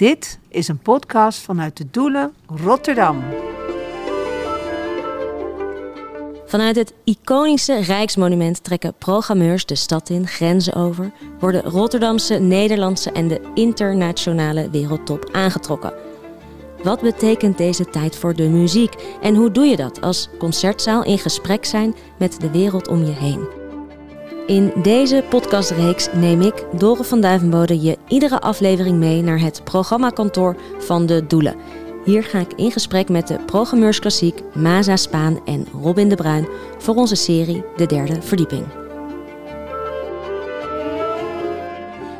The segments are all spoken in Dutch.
Dit is een podcast vanuit de Doelen Rotterdam. Vanuit het iconische Rijksmonument trekken programmeurs de stad in, grenzen over, worden Rotterdamse, Nederlandse en de internationale wereldtop aangetrokken. Wat betekent deze tijd voor de muziek en hoe doe je dat als concertzaal in gesprek zijn met de wereld om je heen? In deze podcastreeks neem ik, Dore van Duivenbode, je iedere aflevering mee naar het programmakantoor van de Doelen. Hier ga ik in gesprek met de programmeurs klassiek Maza Spaan en Robin de Bruin voor onze serie De Derde Verdieping.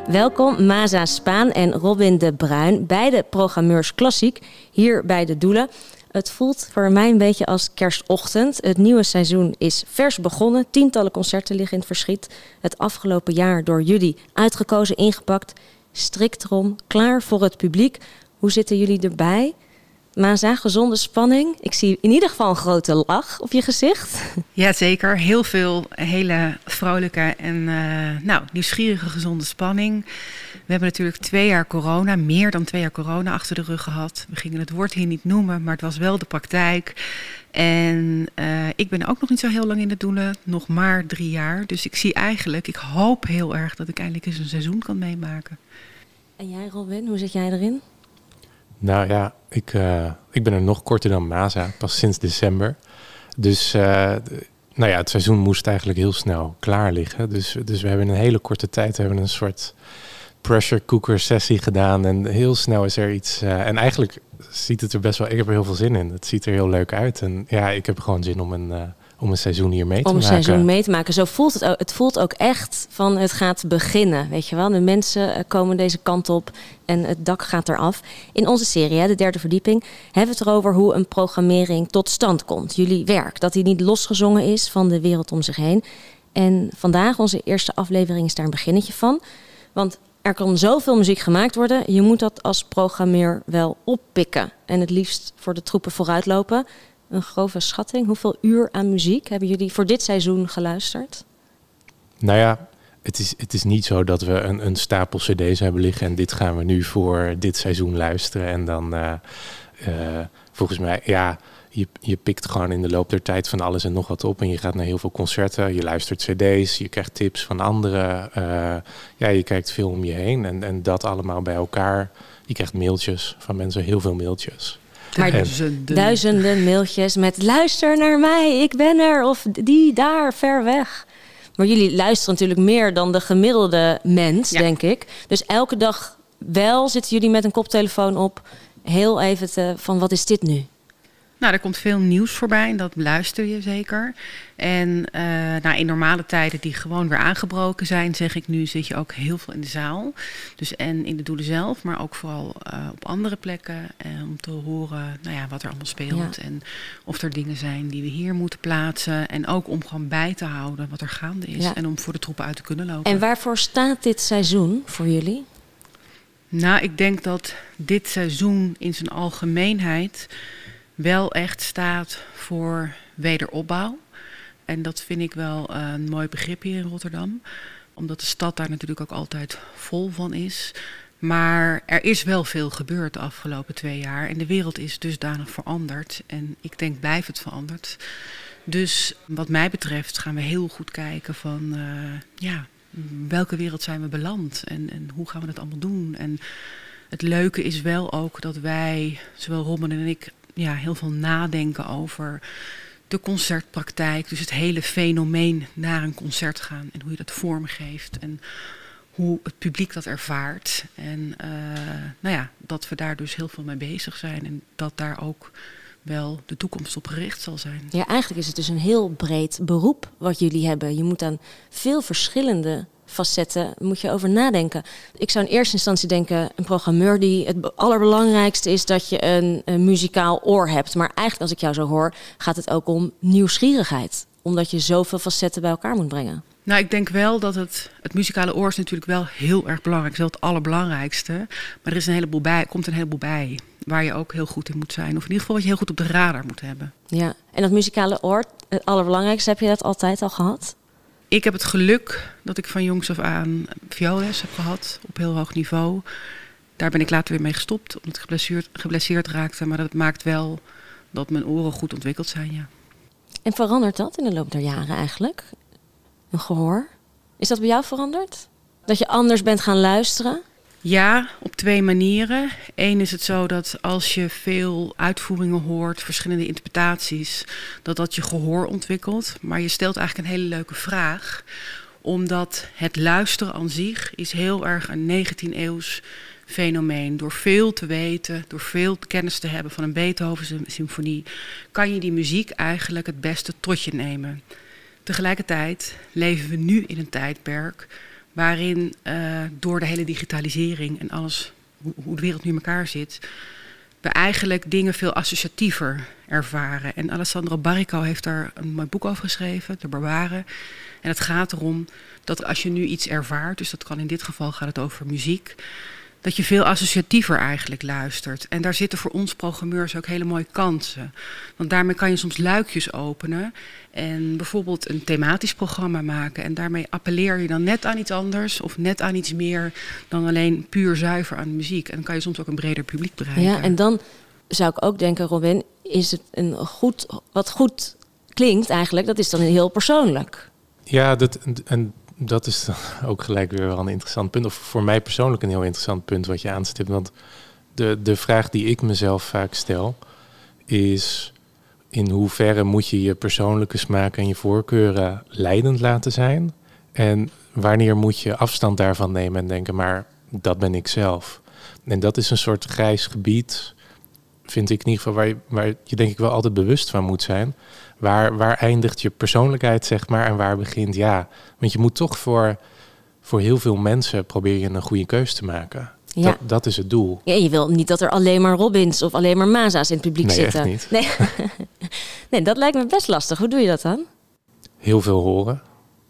Welkom Maza Spaan en Robin de Bruin, beide programmeurs klassiek, hier bij de Doelen. Het voelt voor mij een beetje als kerstochtend. Het nieuwe seizoen is vers begonnen. Tientallen concerten liggen in het verschiet. Het afgelopen jaar door jullie uitgekozen, ingepakt. Strikt erom, klaar voor het publiek. Hoe zitten jullie erbij? Maza, gezonde spanning. Ik zie in ieder geval een grote lach op je gezicht. Ja, zeker. Heel veel hele vrolijke en uh, nou, nieuwsgierige gezonde spanning. We hebben natuurlijk twee jaar corona, meer dan twee jaar corona achter de rug gehad. We gingen het woord hier niet noemen, maar het was wel de praktijk. En uh, ik ben ook nog niet zo heel lang in de doelen, nog maar drie jaar. Dus ik zie eigenlijk, ik hoop heel erg dat ik eindelijk eens een seizoen kan meemaken. En jij Robin, hoe zit jij erin? Nou ja, ik, uh, ik ben er nog korter dan Maza, pas sinds december. Dus uh, nou ja, het seizoen moest eigenlijk heel snel klaar liggen. Dus, dus we hebben in een hele korte tijd hebben een soort pressure cooker sessie gedaan. En heel snel is er iets. Uh, en eigenlijk ziet het er best wel. Ik heb er heel veel zin in. Het ziet er heel leuk uit. En ja, ik heb gewoon zin om een om een seizoen hier mee te maken. Om een seizoen mee te maken. Zo voelt het ook. Het voelt ook echt van het gaat beginnen. Weet je wel, de mensen eh, komen deze kant op en het dak gaat eraf. In onze serie, de derde verdieping, hebben we het erover hoe een programmering tot stand komt. Jullie werk, dat die niet losgezongen is van de wereld om zich heen. En vandaag, onze eerste aflevering, is daar een beginnetje van. Want er kan zoveel muziek gemaakt worden. Je moet dat als programmeur wel oppikken. En het liefst voor de troepen vooruitlopen een grove schatting? Hoeveel uur aan muziek hebben jullie voor dit seizoen geluisterd? Nou ja, het is, het is niet zo dat we een, een stapel cd's hebben liggen en dit gaan we nu voor dit seizoen luisteren. En dan uh, uh, volgens mij, ja, je, je pikt gewoon in de loop der tijd van alles en nog wat op. En je gaat naar heel veel concerten, je luistert cd's, je krijgt tips van anderen. Uh, ja, je kijkt veel om je heen en, en dat allemaal bij elkaar. Je krijgt mailtjes van mensen, heel veel mailtjes. Maar duizenden. duizenden mailtjes met luister naar mij, ik ben er. Of die daar, ver weg. Maar jullie luisteren natuurlijk meer dan de gemiddelde mens, ja. denk ik. Dus elke dag wel zitten jullie met een koptelefoon op. Heel even te, van wat is dit nu? Nou, er komt veel nieuws voorbij en dat luister je zeker. En uh, nou, in normale tijden die gewoon weer aangebroken zijn, zeg ik nu, zit je ook heel veel in de zaal. Dus en in de doelen zelf, maar ook vooral uh, op andere plekken. Uh, om te horen nou ja, wat er allemaal speelt. Ja. En of er dingen zijn die we hier moeten plaatsen. En ook om gewoon bij te houden wat er gaande is. Ja. En om voor de troepen uit te kunnen lopen. En waarvoor staat dit seizoen voor jullie? Nou, ik denk dat dit seizoen in zijn algemeenheid wel echt staat voor wederopbouw. En dat vind ik wel een mooi begrip hier in Rotterdam. Omdat de stad daar natuurlijk ook altijd vol van is. Maar er is wel veel gebeurd de afgelopen twee jaar. En de wereld is dusdanig veranderd. En ik denk blijft het veranderd. Dus wat mij betreft gaan we heel goed kijken van... Uh, ja, welke wereld zijn we beland? En, en hoe gaan we dat allemaal doen? En het leuke is wel ook dat wij, zowel Robin en ik ja, heel veel nadenken over de concertpraktijk. Dus het hele fenomeen naar een concert gaan en hoe je dat vormgeeft. En hoe het publiek dat ervaart. En uh, nou ja, dat we daar dus heel veel mee bezig zijn. En dat daar ook wel de toekomst op gericht zal zijn. Ja, eigenlijk is het dus een heel breed beroep wat jullie hebben. Je moet aan veel verschillende facetten moet je over nadenken. Ik zou in eerste instantie denken, een programmeur die het allerbelangrijkste is dat je een, een muzikaal oor hebt. Maar eigenlijk als ik jou zo hoor, gaat het ook om nieuwsgierigheid. Omdat je zoveel facetten bij elkaar moet brengen. Nou, ik denk wel dat het, het muzikale oor is natuurlijk wel heel erg belangrijk. Het is wel het allerbelangrijkste. Maar er is een heleboel bij, komt een heleboel bij. Waar je ook heel goed in moet zijn. Of in ieder geval wat je heel goed op de radar moet hebben. Ja, en dat muzikale oor, het allerbelangrijkste, heb je dat altijd al gehad? Ik heb het geluk dat ik van jongs af aan vioolles heb gehad op heel hoog niveau. Daar ben ik later weer mee gestopt, omdat ik geblesseerd, geblesseerd raakte. Maar dat maakt wel dat mijn oren goed ontwikkeld zijn, ja. En verandert dat in de loop der jaren eigenlijk? Een gehoor? Is dat bij jou veranderd? Dat je anders bent gaan luisteren? Ja, op twee manieren. Eén is het zo dat als je veel uitvoeringen hoort, verschillende interpretaties, dat dat je gehoor ontwikkelt. Maar je stelt eigenlijk een hele leuke vraag, omdat het luisteren aan zich is heel erg een 19e eeuws fenomeen. Door veel te weten, door veel kennis te hebben van een Beethoven symfonie, kan je die muziek eigenlijk het beste tot je nemen. Tegelijkertijd leven we nu in een tijdperk waarin uh, door de hele digitalisering en alles, hoe, hoe, de wereld nu in elkaar zit, we eigenlijk dingen veel associatiever ervaren. En Alessandro Barrico heeft daar een mooi boek over geschreven, De Barbaren. En het gaat erom dat als je nu iets ervaart, dus dat kan in dit geval gaat het over muziek, dat je veel associatiever eigenlijk luistert. En daar zitten voor ons programmeurs ook hele mooie kansen. Want daarmee kan je soms luikjes openen en bijvoorbeeld een thematisch programma maken. En daarmee appelleer je dan net aan iets anders of net aan iets meer dan alleen puur zuiver aan muziek. En dan kan je soms ook een breder publiek bereiken. Ja, en dan zou ik ook denken, Robin, is het een goed, wat goed klinkt eigenlijk, dat is dan heel persoonlijk. Ja, dat, en dat is ook gelijk weer wel een interessant punt. Of voor mij persoonlijk een heel interessant punt wat je aanstipt. Want de, de vraag die ik mezelf vaak stel is... in hoeverre moet je je persoonlijke smaak en je voorkeuren leidend laten zijn? En wanneer moet je afstand daarvan nemen en denken... maar dat ben ik zelf. En dat is een soort grijs gebied, vind ik in ieder geval... waar je, waar je denk ik wel altijd bewust van moet zijn... Waar, waar eindigt je persoonlijkheid, zeg maar, en waar begint ja? Want je moet toch voor, voor heel veel mensen probeer je een goede keus te maken. Ja. Dat, dat is het doel. Ja, je wil niet dat er alleen maar Robins of alleen maar Maza's in het publiek nee, zitten. Echt niet. Nee. nee, dat lijkt me best lastig. Hoe doe je dat dan? Heel veel horen.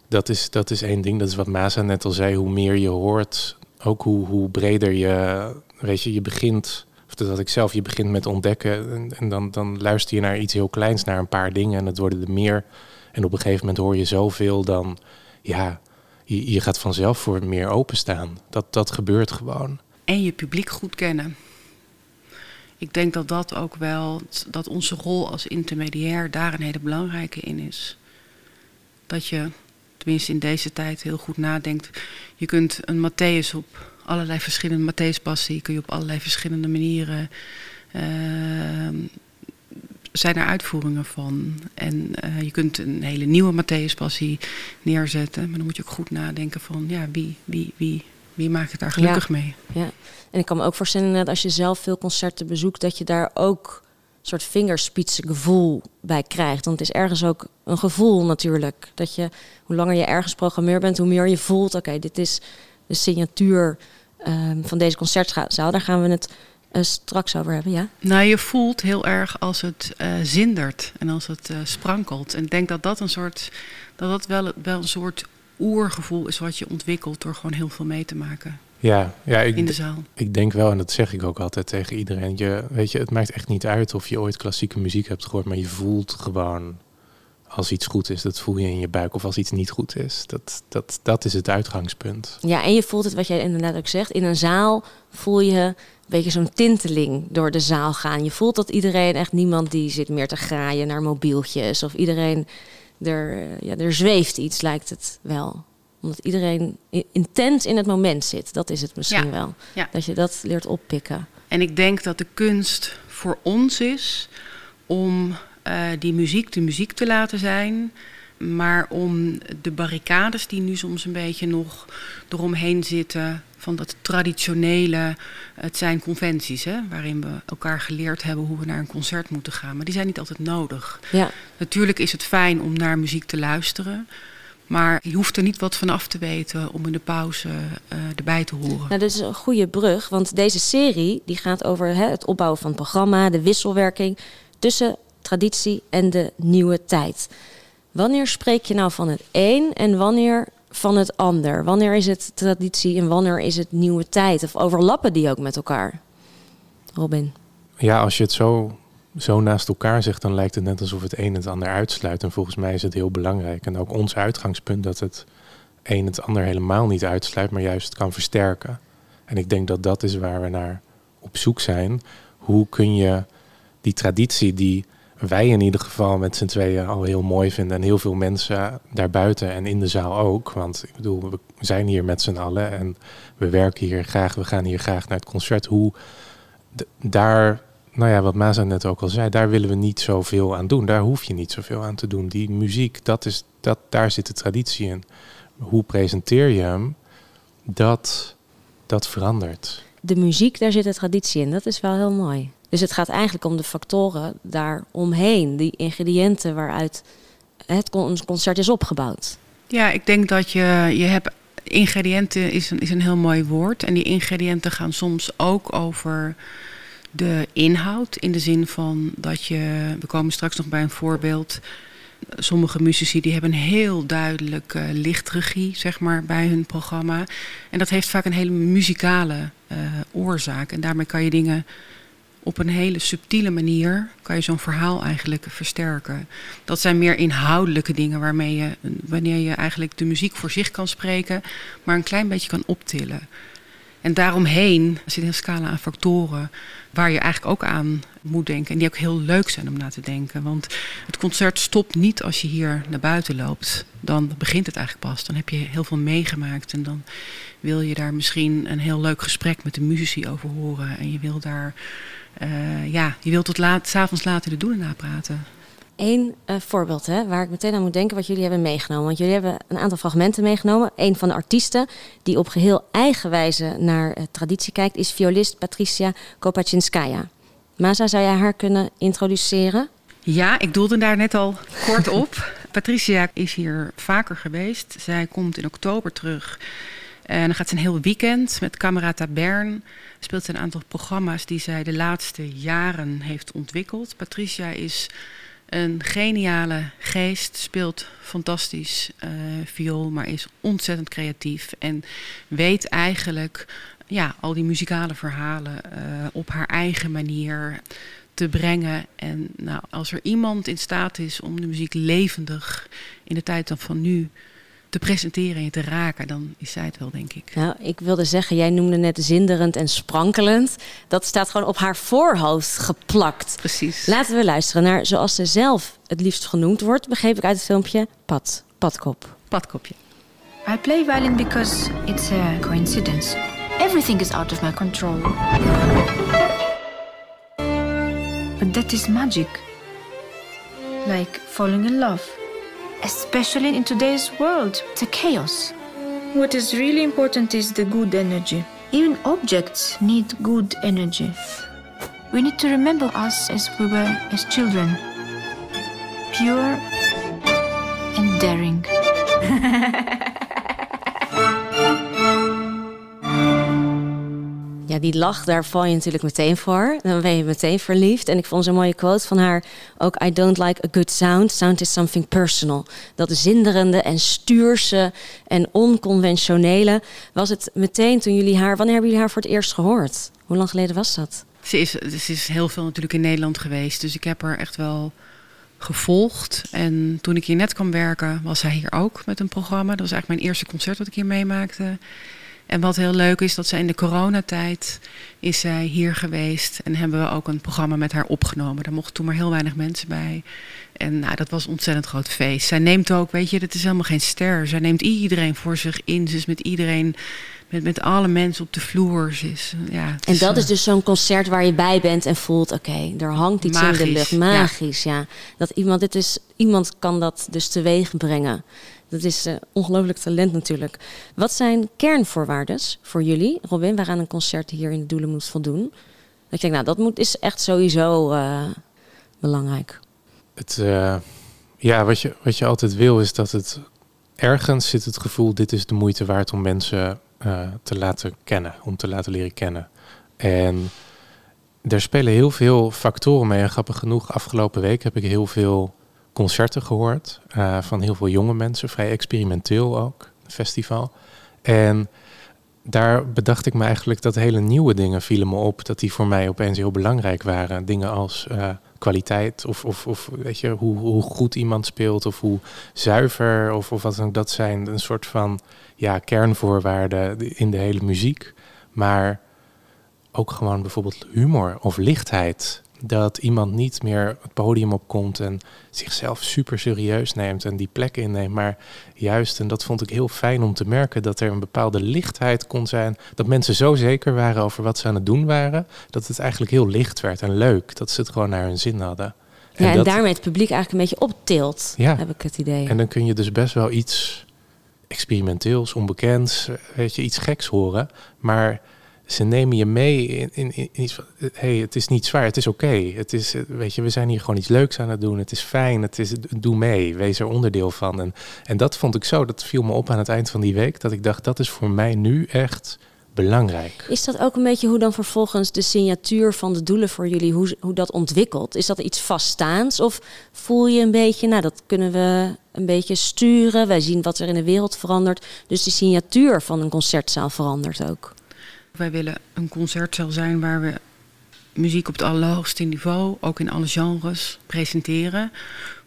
Dat is, dat is één ding. Dat is wat Maza net al zei. Hoe meer je hoort, ook hoe, hoe breder je, weet je, je begint of dat ik zelf, je begint met ontdekken en, en, dan, dan luister je naar iets heel kleins, naar een paar dingen en het worden er meer. En op een gegeven moment hoor je zoveel, dan ja, je, je gaat vanzelf voor meer openstaan. Dat, dat gebeurt gewoon. En je publiek goed kennen. Ik denk dat dat ook wel, dat onze rol als intermediair daar een hele belangrijke in is. Dat je, tenminste in deze tijd, heel goed nadenkt. Je kunt een Matthäus op allerlei verschillende Matthäus-passie kun je op allerlei verschillende manieren. Uh, zijn er uitvoeringen van. En uh, je kunt een hele nieuwe Matthäus-passie neerzetten. Maar dan moet je ook goed nadenken van ja, wie, wie, wie, wie maakt het daar gelukkig ja, mee? Ja, en ik kan me ook voorstellen dat als je zelf veel concerten bezoekt, dat je daar ook een soort vingerspitsen gevoel bij krijgt. Want het is ergens ook een gevoel natuurlijk. Dat je, hoe langer je ergens programmeur bent, hoe meer je voelt, oké, dit is de signatuur um, van deze concertzaal. Daar gaan we het uh, straks over hebben, ja? Nou, je voelt heel erg als het uh, zindert en als het uh, sprankelt. En ik denk dat dat een soort, dat dat wel, wel een soort oergevoel is wat je ontwikkelt door gewoon heel veel mee te maken. Ja, ja ik, in de zaal. Ik denk wel, en dat zeg ik ook altijd tegen iedereen. Je, weet je, het maakt echt niet uit of je ooit klassieke muziek hebt gehoord, maar je voelt gewoon als iets goed is, dat voel je in je buik. Of als iets niet goed is. Dat, dat, dat is het uitgangspunt. Ja, en je voelt het, wat jij inderdaad ook zegt. In een zaal voel je een beetje zo'n tinteling door de zaal gaan. Je voelt dat iedereen, echt niemand die zit meer te graaien naar mobieltjes. Of iedereen, er, ja, er zweeft iets, lijkt het wel. Omdat iedereen intent in het moment zit. Dat is het misschien ja. wel. Ja. Dat je dat leert oppikken. En ik denk dat de kunst voor ons is om die muziek de muziek te laten zijn. Maar om de barricades die nu soms een beetje nog eromheen zitten. Van dat traditionele, het zijn conventies hè, waarin we elkaar geleerd hebben hoe we naar een concert moeten gaan. Maar die zijn niet altijd nodig. Ja. Natuurlijk is het fijn om naar muziek te luisteren. Maar je hoeft er niet wat van af te weten om in de pauze uh, erbij te horen. Nou, dat is een goede brug, want deze serie die gaat over hè, het opbouwen van het programma, de wisselwerking tussen traditie en de nieuwe tijd. Wanneer spreek je nou van het een en wanneer van het ander? Wanneer is het traditie en wanneer is het nieuwe tijd? Of overlappen die ook met elkaar? Robin. Ja, als je het zo, zo naast elkaar zegt, dan lijkt het net alsof het een het ander uitsluit. En volgens mij is het heel belangrijk. En ook ons uitgangspunt dat het een het ander helemaal niet uitsluit, maar juist kan versterken. En ik denk dat dat is waar we naar op zoek zijn. Hoe kun je die traditie die wij in ieder geval met z'n tweeën al heel mooi vinden. En heel veel mensen daarbuiten en in de zaal ook. Want ik bedoel, we zijn hier met z'n allen en we werken hier graag. We gaan hier graag naar het concert. Hoe daar, nou ja, wat Maza net ook al zei, daar willen we niet zoveel aan doen. Daar hoef je niet zoveel aan te doen. Die muziek, dat is, dat, daar zit de traditie in. Hoe presenteer je hem? Dat, dat verandert. De muziek, daar zit de traditie in. Dat is wel heel mooi. Dus het gaat eigenlijk om de factoren daaromheen, die ingrediënten waaruit het concert is opgebouwd. Ja, ik denk dat je, je hebt ingrediënten is een, is een heel mooi woord. En die ingrediënten gaan soms ook over de inhoud. In de zin van dat je, we komen straks nog bij een voorbeeld. Sommige muzici die hebben een heel duidelijke lichtregie, zeg maar, bij hun programma. En dat heeft vaak een hele muzikale uh, oorzaak. En daarmee kan je dingen op een hele subtiele manier kan je zo'n verhaal eigenlijk versterken. Dat zijn meer inhoudelijke dingen waarmee je, wanneer je eigenlijk de muziek voor zich kan spreken, maar een klein beetje kan optillen. En daaromheen zit een scala aan factoren waar je eigenlijk ook aan moet denken. En die ook heel leuk zijn om na te denken. Want het concert stopt niet als je hier naar buiten loopt. Dan begint het eigenlijk pas. Dan heb je heel veel meegemaakt. En dan wil je daar misschien een heel leuk gesprek met de muzici over horen. En je wil daar uh, ja, je wilt tot laat, s'avonds later de doelen napraten. Eén uh, voorbeeld hè, waar ik meteen aan moet denken wat jullie hebben meegenomen. Want jullie hebben een aantal fragmenten meegenomen. Een van de artiesten die op geheel eigen wijze naar uh, traditie kijkt, is violist Patricia Kopachinskaya. Maza, zou jij haar kunnen introduceren? Ja, ik doelde daar net al kort op. Patricia is hier vaker geweest. Zij komt in oktober terug. En dan gaat ze een heel weekend met Camerata Bern speelt een aantal programma's die zij de laatste jaren heeft ontwikkeld. Patricia is een geniale geest, speelt fantastisch uh, viool, maar is ontzettend creatief en weet eigenlijk ja, al die muzikale verhalen uh, op haar eigen manier te brengen. En nou, als er iemand in staat is om de muziek levendig in de tijd van nu te presenteren en te raken, dan is zij het wel, denk ik. Nou, ik wilde zeggen, jij noemde net zinderend en sprankelend. Dat staat gewoon op haar voorhoofd geplakt. Precies. Laten we luisteren naar, zoals ze zelf het liefst genoemd wordt, begreep ik uit het filmpje, Pad, Padkop. Padkopje. I play violin because it's a coincidence. Everything is out of my control. But that is magic. Like falling in love. Especially in today's world. It's a chaos. What is really important is the good energy. Even objects need good energy. We need to remember us as we were as children pure and daring. die lach, daar val je natuurlijk meteen voor. Dan ben je meteen verliefd. En ik vond zo'n mooie quote van haar ook... I don't like a good sound. Sound is something personal. Dat zinderende en stuurse en onconventionele... was het meteen toen jullie haar... Wanneer hebben jullie haar voor het eerst gehoord? Hoe lang geleden was dat? Ze is, ze is heel veel natuurlijk in Nederland geweest. Dus ik heb haar echt wel gevolgd. En toen ik hier net kwam werken, was zij hier ook met een programma. Dat was eigenlijk mijn eerste concert wat ik hier meemaakte. En wat heel leuk is, dat zij in de coronatijd is zij hier geweest. En hebben we ook een programma met haar opgenomen. Daar mochten toen maar heel weinig mensen bij. En nou, dat was een ontzettend groot feest. Zij neemt ook, weet je, dat is helemaal geen ster. Zij neemt iedereen voor zich in. Ze is met iedereen, met, met alle mensen op de vloer. Ze is, ja, en dat is dus zo'n concert waar je bij bent en voelt, oké, er hangt iets in de lucht. Magisch, ja. Dat iemand, dit is, iemand kan dat dus teweeg brengen. Dat is uh, ongelooflijk talent natuurlijk. Wat zijn kernvoorwaarden voor jullie, Robin, waaraan een concert hier in de Doelen moet voldoen? Dat je denkt, nou, dat moet, is echt sowieso uh, belangrijk. Het, uh, ja, wat je, wat je altijd wil is dat het ergens zit het gevoel, dit is de moeite waard om mensen te laten kennen, om te laten leren kennen. En er spelen heel veel factoren mee. En grappig genoeg, afgelopen week heb ik heel veel concerten gehoord uh, van heel veel jonge mensen, vrij experimenteel ook, festival. En daar bedacht ik me eigenlijk dat hele nieuwe dingen vielen me op, dat die voor mij opeens heel belangrijk waren. Dingen als uh, kwaliteit of, of, of weet je, hoe, hoe goed iemand speelt of hoe zuiver of, of wat dan ook. Dat zijn een soort van ja, kernvoorwaarden in de hele muziek. Maar ook gewoon bijvoorbeeld humor of lichtheid. Dat iemand niet meer het podium opkomt en zichzelf super serieus neemt en die plek inneemt. Maar juist, en dat vond ik heel fijn om te merken, dat er een bepaalde lichtheid kon zijn. Dat mensen zo zeker waren over wat ze aan het doen waren, dat het eigenlijk heel licht werd en leuk. Dat ze het gewoon naar hun zin hadden. Ja, en, dat- daarmee het publiek eigenlijk een beetje optilt, Ja. heb ik het idee. En dan kun je dus best wel iets experimenteels, onbekends, eh, weet je, iets geks horen. Maar ze nemen je mee in, in, in iets van, hey, het is niet zwaar, het is oké. Het is, eh, weet je, we zijn hier gewoon iets leuks aan het doen. Het is fijn, het is, doe mee, wees er onderdeel van. En, en dat vond ik zo, dat viel me op aan het eind van die week, dat ik dacht, dat is voor mij nu echt belangrijk. Is dat ook een beetje hoe dan vervolgens de signatuur van de doelen voor jullie, hoe, hoe dat ontwikkelt? Is dat iets vaststaands of voel je een beetje, nou dat kunnen we een beetje sturen, wij zien wat er in de wereld verandert. Dus de signatuur van een concertzaal verandert ook. Wij willen een concertzaal zijn waar we muziek op het allerhoogste niveau, ook in alle genres, presenteren.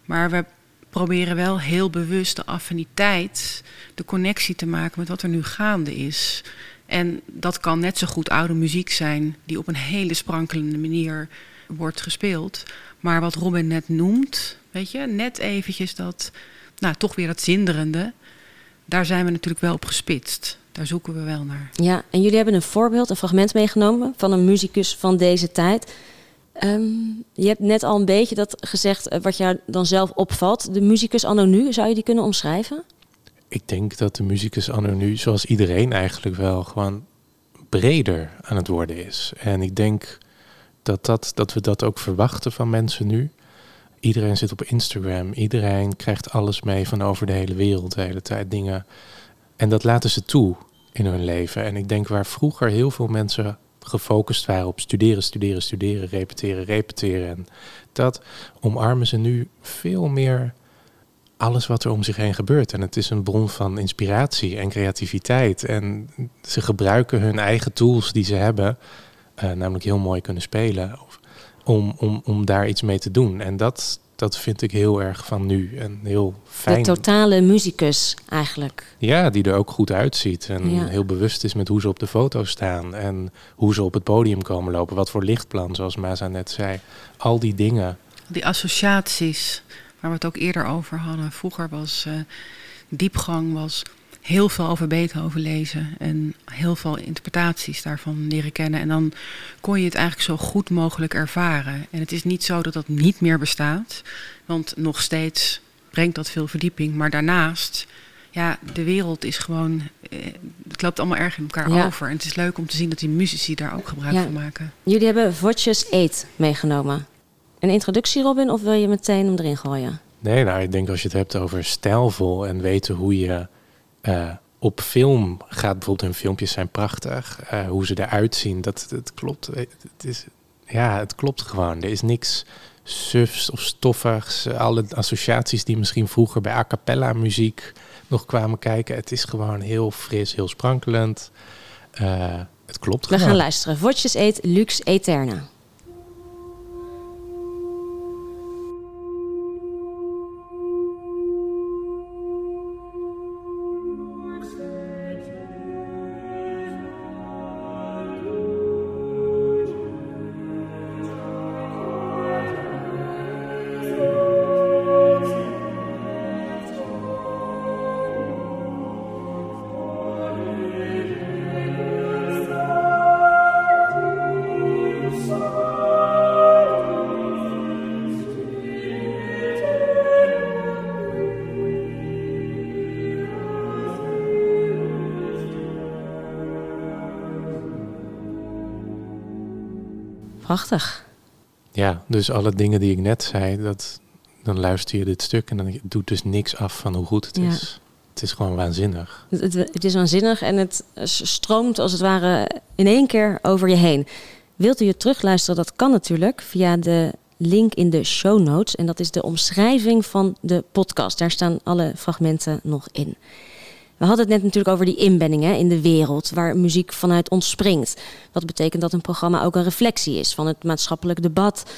Maar we proberen wel heel bewust de affiniteit, de connectie te maken met wat er nu gaande is. En dat kan net zo goed oude muziek zijn, die op een hele sprankelende manier wordt gespeeld. Maar wat Robin net noemt, weet je, net eventjes dat, nou toch weer dat zinderende, daar zijn we natuurlijk wel op gespitst. Daar zoeken we wel naar. Ja, en jullie hebben een voorbeeld, een fragment meegenomen van een muzikus van deze tijd. Ehm, je hebt net al een beetje dat gezegd eh, wat jou dan zelf opvalt. De muzikus anno nu, zou je die kunnen omschrijven? Ik denk dat de muzikus anno nu, zoals iedereen eigenlijk wel, gewoon breder aan het worden is. En ik denk dat, dat, dat we dat ook verwachten van mensen nu. Iedereen zit op Instagram, iedereen krijgt alles mee van over de hele wereld, de hele tijd dingen. En dat laten ze toe in hun leven. En ik denk waar vroeger heel veel mensen gefocust waren op studeren, studeren, studeren, repeteren, repeteren. En dat omarmen ze nu veel meer alles wat er om zich heen gebeurt. En het is een bron van inspiratie en creativiteit. En ze gebruiken hun eigen tools die ze hebben, eh, namelijk heel mooi kunnen spelen, om, om, om daar iets mee te doen. En dat, dat vind ik heel erg van nu. En heel De fijn. totale muzikus eigenlijk. Ja, die er ook goed uitziet. En Ja. heel bewust is met hoe ze op de foto staan. En hoe ze op het podium komen lopen. Wat voor lichtplan, zoals Maza net zei. Al die dingen. Die associaties, waar we het ook eerder over hadden. Vroeger was eh, diepgang was heel veel over Beethoven lezen en heel veel interpretaties daarvan leren kennen. En dan kon je het eigenlijk zo goed mogelijk ervaren. En het is niet zo dat dat niet meer bestaat, want nog steeds brengt dat veel verdieping. Maar daarnaast, ja, de wereld is gewoon, eh, het loopt allemaal erg in elkaar Ja. over. En het is leuk om te zien dat die muzici daar ook gebruik Ja. van maken. Jullie hebben Vodjes Eat meegenomen. Een introductie, Robin, of wil je meteen hem erin gooien? Nee, nou, ik denk als je het hebt over stijlvol en weten hoe je eh, op film gaat. Bijvoorbeeld hun filmpjes zijn prachtig. eh, hoe ze eruit zien, dat, dat klopt. Het is, ja, het klopt gewoon. Er is niks sufs of stoffigs. Alle associaties die misschien vroeger bij a cappella muziek nog kwamen kijken. Het is gewoon heel fris, heel sprankelend. Eh, het klopt We gewoon. gaan luisteren. Vodjes Eat Lux Eterna. Prachtig. Ja, dus alle dingen die ik net zei, dat, dan luister je dit stuk en dan doet dus niks af van hoe goed het Ja. is. Het is gewoon waanzinnig. Het, het, het is waanzinnig en het stroomt als het ware in één keer over je heen. Wilt u het terugluisteren? Dat kan natuurlijk via de link in de show notes. En dat is de omschrijving van de podcast. Daar staan alle fragmenten nog in. We hadden het net natuurlijk over die inbedding hè, in de wereld waar muziek vanuit ontspringt. Wat betekent dat een programma ook een reflectie is van het maatschappelijk debat.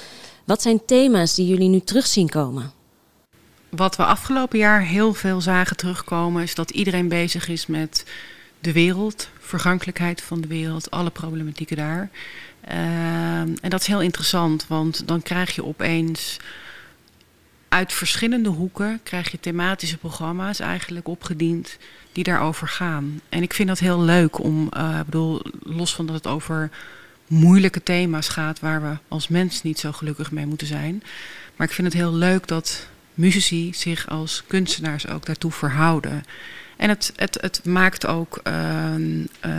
Wat zijn thema's die jullie nu terug zien komen? Wat we afgelopen jaar heel veel zagen terugkomen, is dat iedereen bezig is met de wereld vergankelijkheid van de wereld, alle problematieken daar. Ehm, en dat is heel interessant, want dan krijg je opeens uit verschillende hoeken krijg je thematische programma's eigenlijk opgediend die daarover gaan. En ik vind dat heel leuk om, uh, bedoel, los van dat het over moeilijke thema's gaat waar we als mens niet zo gelukkig mee moeten zijn. Maar ik vind het heel leuk dat muzici zich als kunstenaars ook daartoe verhouden. En het, het, het maakt ook, uh,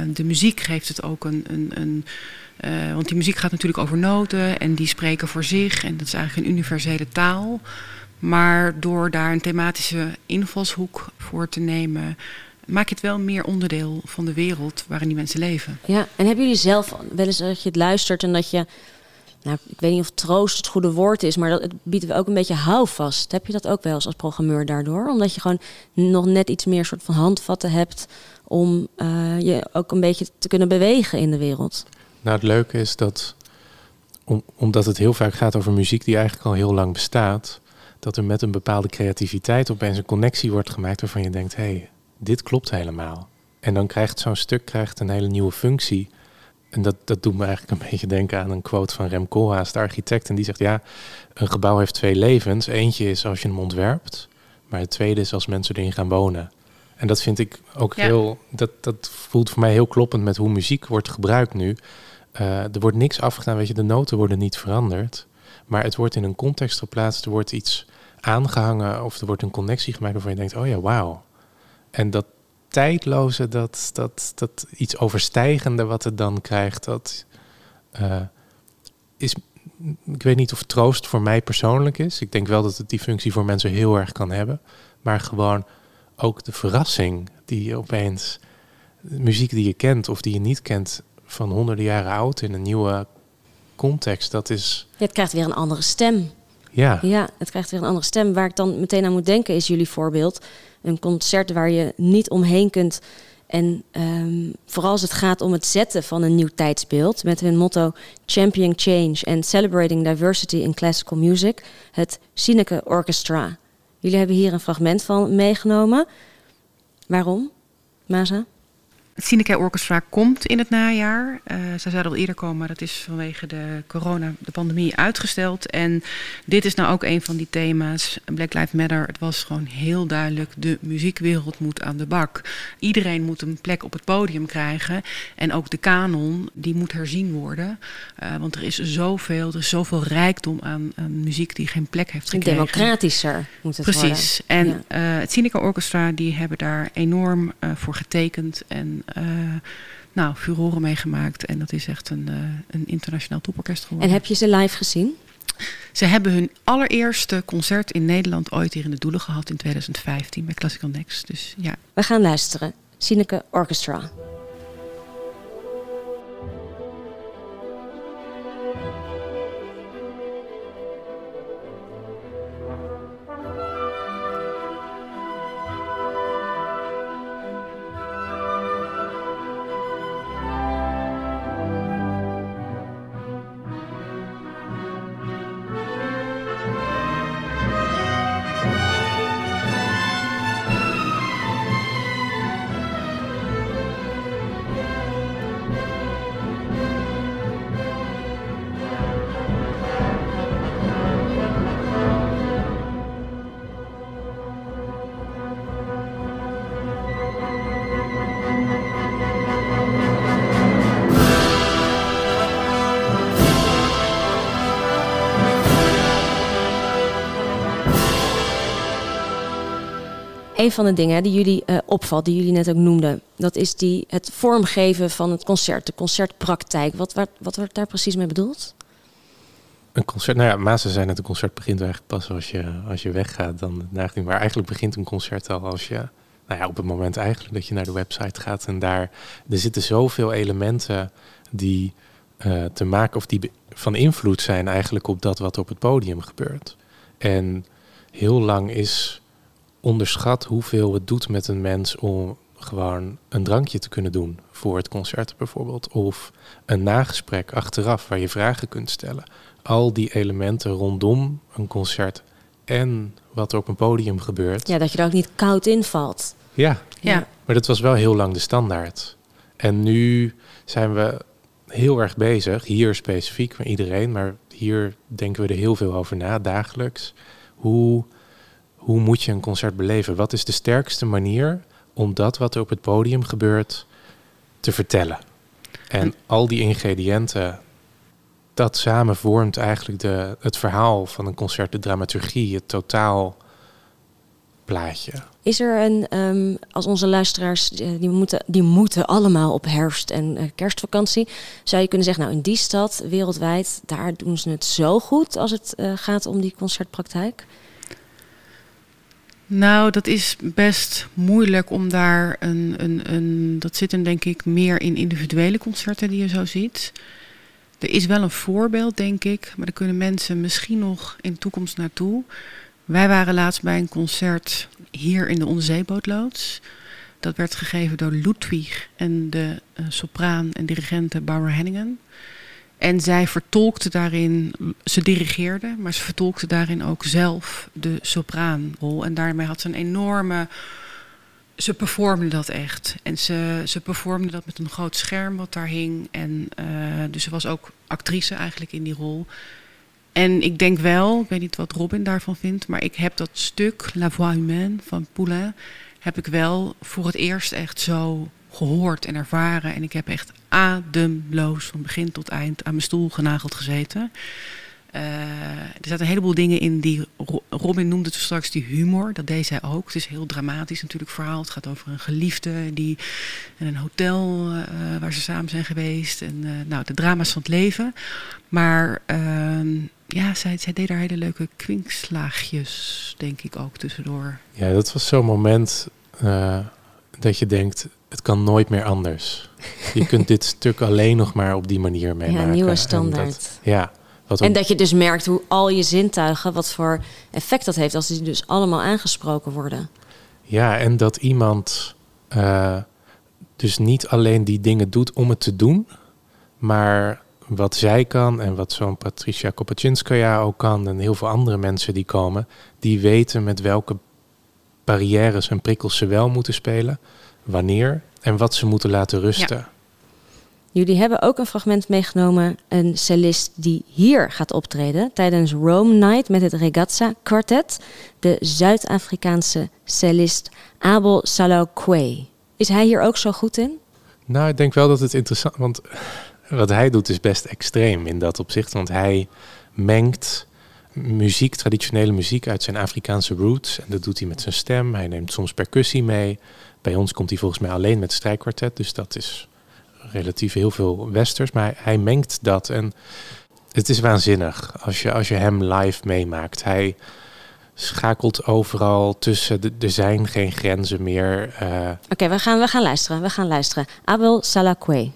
de muziek geeft het ook een. een, een uh, want die muziek gaat natuurlijk over noten en die spreken voor zich. En dat is eigenlijk een universele taal. Maar door daar een thematische invalshoek voor te nemen, maak je het wel meer onderdeel van de wereld waarin die mensen leven. Ja, en hebben jullie zelf wel eens dat je het luistert en dat je, nou, ik weet niet of troost het goede woord is, maar dat het biedt we ook een beetje houvast. Heb je dat ook wel eens als programmeur daardoor? Omdat je gewoon nog net iets meer soort van handvatten hebt om uh, je ook een beetje te kunnen bewegen in de wereld. Nou, het leuke is dat, om, omdat het heel vaak gaat over muziek die eigenlijk al heel lang bestaat, dat er met een bepaalde creativiteit opeens een connectie wordt gemaakt waarvan je denkt, hé, hey, dit klopt helemaal. En dan krijgt zo'n stuk krijgt een hele nieuwe functie. En dat, dat doet me eigenlijk een beetje denken aan een quote van Rem Koolhaas, de architect. En die zegt, ja, een gebouw heeft twee levens. Eentje is als je hem ontwerpt, maar het tweede is als mensen erin gaan wonen. En dat vind ik ook heel, dat, dat voelt voor mij heel kloppend met hoe muziek wordt gebruikt nu. Uh, er wordt niks afgedaan, weet je, de noten worden niet veranderd. Maar het wordt in een context geplaatst, er wordt iets aangehangen of er wordt een connectie gemaakt waarvan je denkt, oh ja, wauw. En dat tijdloze, dat, dat, dat iets overstijgende wat het dan krijgt, dat uh, is, ik weet niet of troost voor mij persoonlijk is. Ik denk wel dat het die functie voor mensen heel erg kan hebben. Maar gewoon ook de verrassing die je opeens, muziek die je kent of die je niet kent, van honderden jaren oud in een nieuwe context, dat is. Het krijgt weer een andere stem. Ja. ja, het krijgt weer een andere stem. Waar ik dan meteen aan moet denken is jullie voorbeeld. Een concert waar je niet omheen kunt. En um, vooral als het gaat om het zetten van een nieuw tijdsbeeld. Met hun motto Champion Change and Celebrating Diversity in Classical Music. Het Sineke Orchestra. Jullie hebben hier een fragment van meegenomen. Waarom, Maza? Het Sineke Orchestra komt in het najaar. Uh, zij zouden al eerder komen, maar dat is vanwege de corona, de pandemie, uitgesteld. En dit is nou ook een van die thema's. Black Lives Matter. Het was gewoon heel duidelijk, de muziekwereld moet aan de bak. Iedereen moet een plek op het podium krijgen. En ook de kanon, die moet herzien worden. Uh, want er is zoveel, er is zoveel rijkdom aan, aan muziek die geen plek heeft gekregen. Democratischer moet het Precies. worden. En ja. uh, het Sineke Orchestra, die hebben daar enorm voor getekend. En nou, furoren meegemaakt. En dat is echt een, uh, een internationaal toporkest geworden. En heb je ze live gezien? Ze hebben hun allereerste concert in Nederland ooit hier in de Doelen gehad in 2015 bij Classical Next. Dus ja. We gaan luisteren. Sineke Orchestra. Een van de dingen die jullie uh, opvalt, die jullie net ook noemden, dat is die, het vormgeven van het concert, de concertpraktijk. Wat, wat, wat wordt daar precies mee bedoeld? Een concert, nou ja, Mazen zijn het, een concert begint eigenlijk pas als je, als je weggaat. Dan, maar eigenlijk begint een concert al als je, nou ja, op het moment eigenlijk dat je naar de website gaat. En daar, er zitten zoveel elementen die uh, te maken, of die van invloed zijn eigenlijk op dat wat op het podium gebeurt. En heel lang is onderschat hoeveel het doet met een mens om gewoon een drankje te kunnen doen voor het concert bijvoorbeeld. Of een nagesprek achteraf waar je vragen kunt stellen. Al die elementen rondom een concert en wat er op een podium gebeurt. Ja, dat je er ook niet koud invalt. Ja, ja. maar dat was wel heel lang de standaard. En nu zijn we heel erg bezig, hier specifiek, maar iedereen, maar hier denken we er heel veel over na, dagelijks. Hoe, hoe moet je een concert beleven? Wat is de sterkste manier om dat wat er op het podium gebeurt te vertellen? En al die ingrediënten, dat samen vormt eigenlijk de, het verhaal van een concert, de dramaturgie, het totaal plaatje. Is er een, um, als onze luisteraars, eh, die moeten, die moeten allemaal op herfst- en uh, kerstvakantie, zou je kunnen zeggen, nou in die stad wereldwijd, daar doen ze het zo goed als het uh, gaat om die concertpraktijk? Nou, dat is best moeilijk om daar een, een, een. Dat zit hem denk ik meer in individuele concerten die je zo ziet. Er is wel een voorbeeld, denk ik, maar daar kunnen mensen misschien nog in de toekomst naartoe. Wij waren laatst bij een concert hier in de onderzeebootloods. Dat werd gegeven door Ludwig en de uh, sopraan en dirigente Barbara Henningen. En zij vertolkte daarin, ze dirigeerde, maar ze vertolkte daarin ook zelf de sopraanrol. En daarmee had ze een enorme. Ze performde dat echt. En ze, ze performde dat met een groot scherm wat daar hing. En uh, dus ze was ook actrice eigenlijk in die rol. En ik denk wel, ik weet niet wat Robin daarvan vindt, maar ik heb dat stuk La Voix Humaine van Poulain, heb ik wel voor het eerst echt zo gehoord en ervaren. En ik heb echt ademloos van begin tot eind aan mijn stoel genageld gezeten. Uh, er zaten een heleboel dingen in die. Robin noemde het straks die humor. Dat deed zij ook. Het is heel dramatisch natuurlijk verhaal. Het gaat over een geliefde die in een hotel uh, waar ze samen zijn geweest. En uh, nou, de drama's van het leven. Maar ehm, ja, zij, zij deed daar hele leuke kwinkslaagjes, denk ik ook tussendoor. Ja, dat was zo'n moment dat je denkt: het kan nooit meer anders. Je kunt dit stuk alleen nog maar op die manier meemaken. Ja, nieuwe standaard. Dat, ja. Wat en dat je dus merkt hoe al je zintuigen, wat voor effect dat heeft als die dus allemaal aangesproken worden. Ja, en dat iemand uh, dus niet alleen die dingen doet om het te doen, maar wat zij kan en wat zo'n Patricia Kopachinskaya ook kan en heel veel andere mensen die komen, die weten met welke barrières en prikkels ze wel moeten spelen, wanneer en wat ze moeten laten rusten. Ja. Jullie hebben ook een fragment meegenomen, een cellist die hier gaat optreden tijdens Rome Night met het Regazza Quartet, de Zuid-Afrikaanse cellist Abel Salokwe. Is hij hier ook zo goed in? Nou, ik denk wel dat het interessant, want wat hij doet is best extreem in dat opzicht, want hij mengt muziek, traditionele muziek uit zijn Afrikaanse roots en dat doet hij met zijn stem. Hij neemt soms percussie mee. Bij ons komt hij volgens mij alleen met strijkkwartet, dus dat is relatief heel veel westers, maar hij mengt dat en het is waanzinnig als je, als je hem live meemaakt. Hij schakelt overal tussen, de, er zijn geen grenzen meer. Uh... Oké, we, gaan, we gaan luisteren, we gaan luisteren. Abel Salakwe.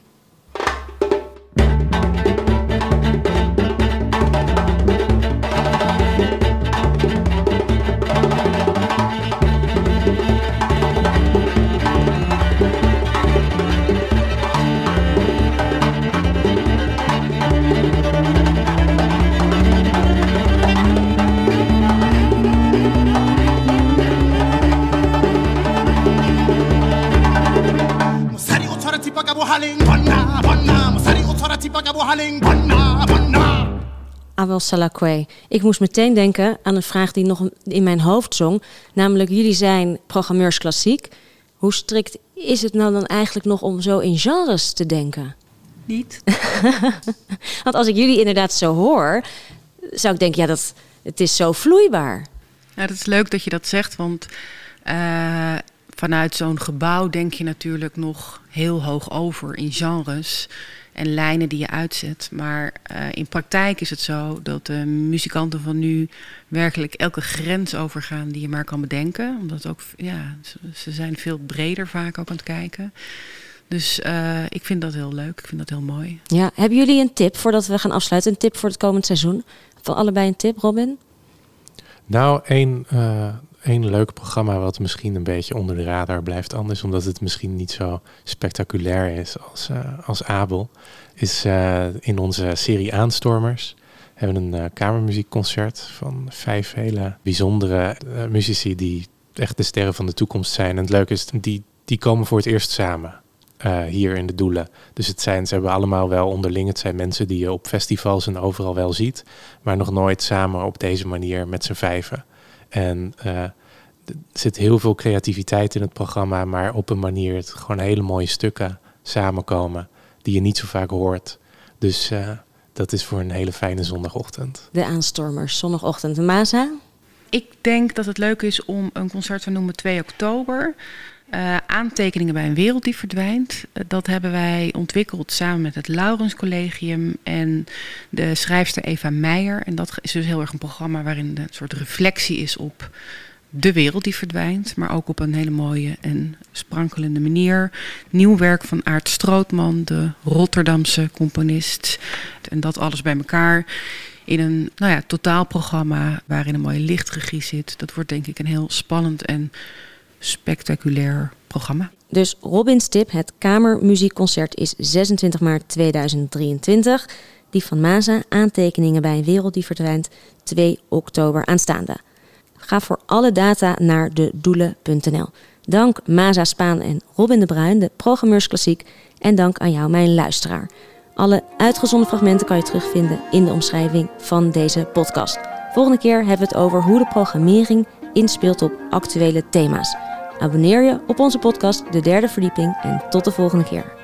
Awel Salakwe. Ik moest meteen denken aan een vraag die nog in mijn hoofd zong. Namelijk, jullie zijn programmeurs klassiek. Hoe strikt is het nou dan eigenlijk nog om zo in genres te denken? Niet. Want als ik jullie inderdaad zo hoor, zou ik denken, ja, dat, het is zo vloeibaar. Ja, dat is leuk dat je dat zegt, want uh, vanuit zo'n gebouw denk je natuurlijk nog heel hoog over in genres en lijnen die je uitzet. Maar uh, in praktijk is het zo dat de muzikanten van nu werkelijk elke grens overgaan die je maar kan bedenken. Omdat ook, ja, ze zijn veel breder vaak ook aan het kijken. Dus uh, ik vind dat heel leuk. Ik vind dat heel mooi. Ja, hebben jullie een tip voordat we gaan afsluiten? Een tip voor het komend seizoen? Van allebei een tip, Robin? Nou, één, uh, één leuk programma wat misschien een beetje onder de radar blijft anders, omdat het misschien niet zo spectaculair is als, uh, als Abel, is uh, in onze serie Aanstormers hebben een uh, kamermuziekconcert van vijf hele bijzondere muzici die echt de sterren van de toekomst zijn. En het leuke is, die, die komen voor het eerst samen. eh, hier in de Doelen. Dus het zijn, ze hebben allemaal wel onderling. Het zijn mensen die je op festivals en overal wel ziet. Maar nog nooit samen op deze manier met z'n vijven. En uh, er zit heel veel creativiteit in het programma. Maar op een manier het gewoon hele mooie stukken samenkomen. Die je niet zo vaak hoort. Dus uh, dat is voor een hele fijne zondagochtend. De aanstormers, zondagochtend. Maza? Ik denk dat het leuk is om een concert te noemen 2 oktober. Uh, aantekeningen bij een wereld die verdwijnt. Uh, dat hebben wij ontwikkeld samen met het Laurens Collegium en de schrijfster Eva Meijer. En dat is dus heel erg een programma waarin een soort reflectie is op de wereld die verdwijnt, maar ook op een hele mooie en sprankelende manier. Nieuw werk van Aart Strootman, de Rotterdamse componist. En dat alles bij elkaar in een nou ja, totaalprogramma waarin een mooie lichtregie zit. Dat wordt denk ik een heel spannend en spectaculair programma. Dus Robin's Tip, het Kamermuziekconcert, is 26 maart 2023. Die van Maza, aantekeningen bij een wereld die verdwijnt, 2 oktober aanstaande. Ga voor alle data naar de doelen.nl. Dank Maza Spaan en Robin de Bruin, de programmeursklassiek. En dank aan jou, mijn luisteraar. Alle uitgezonden fragmenten kan je terugvinden in de omschrijving van deze podcast. Volgende keer hebben we het over hoe de programmering inspeelt op actuele thema's. Abonneer je op onze podcast De Derde Verdieping en tot de volgende keer.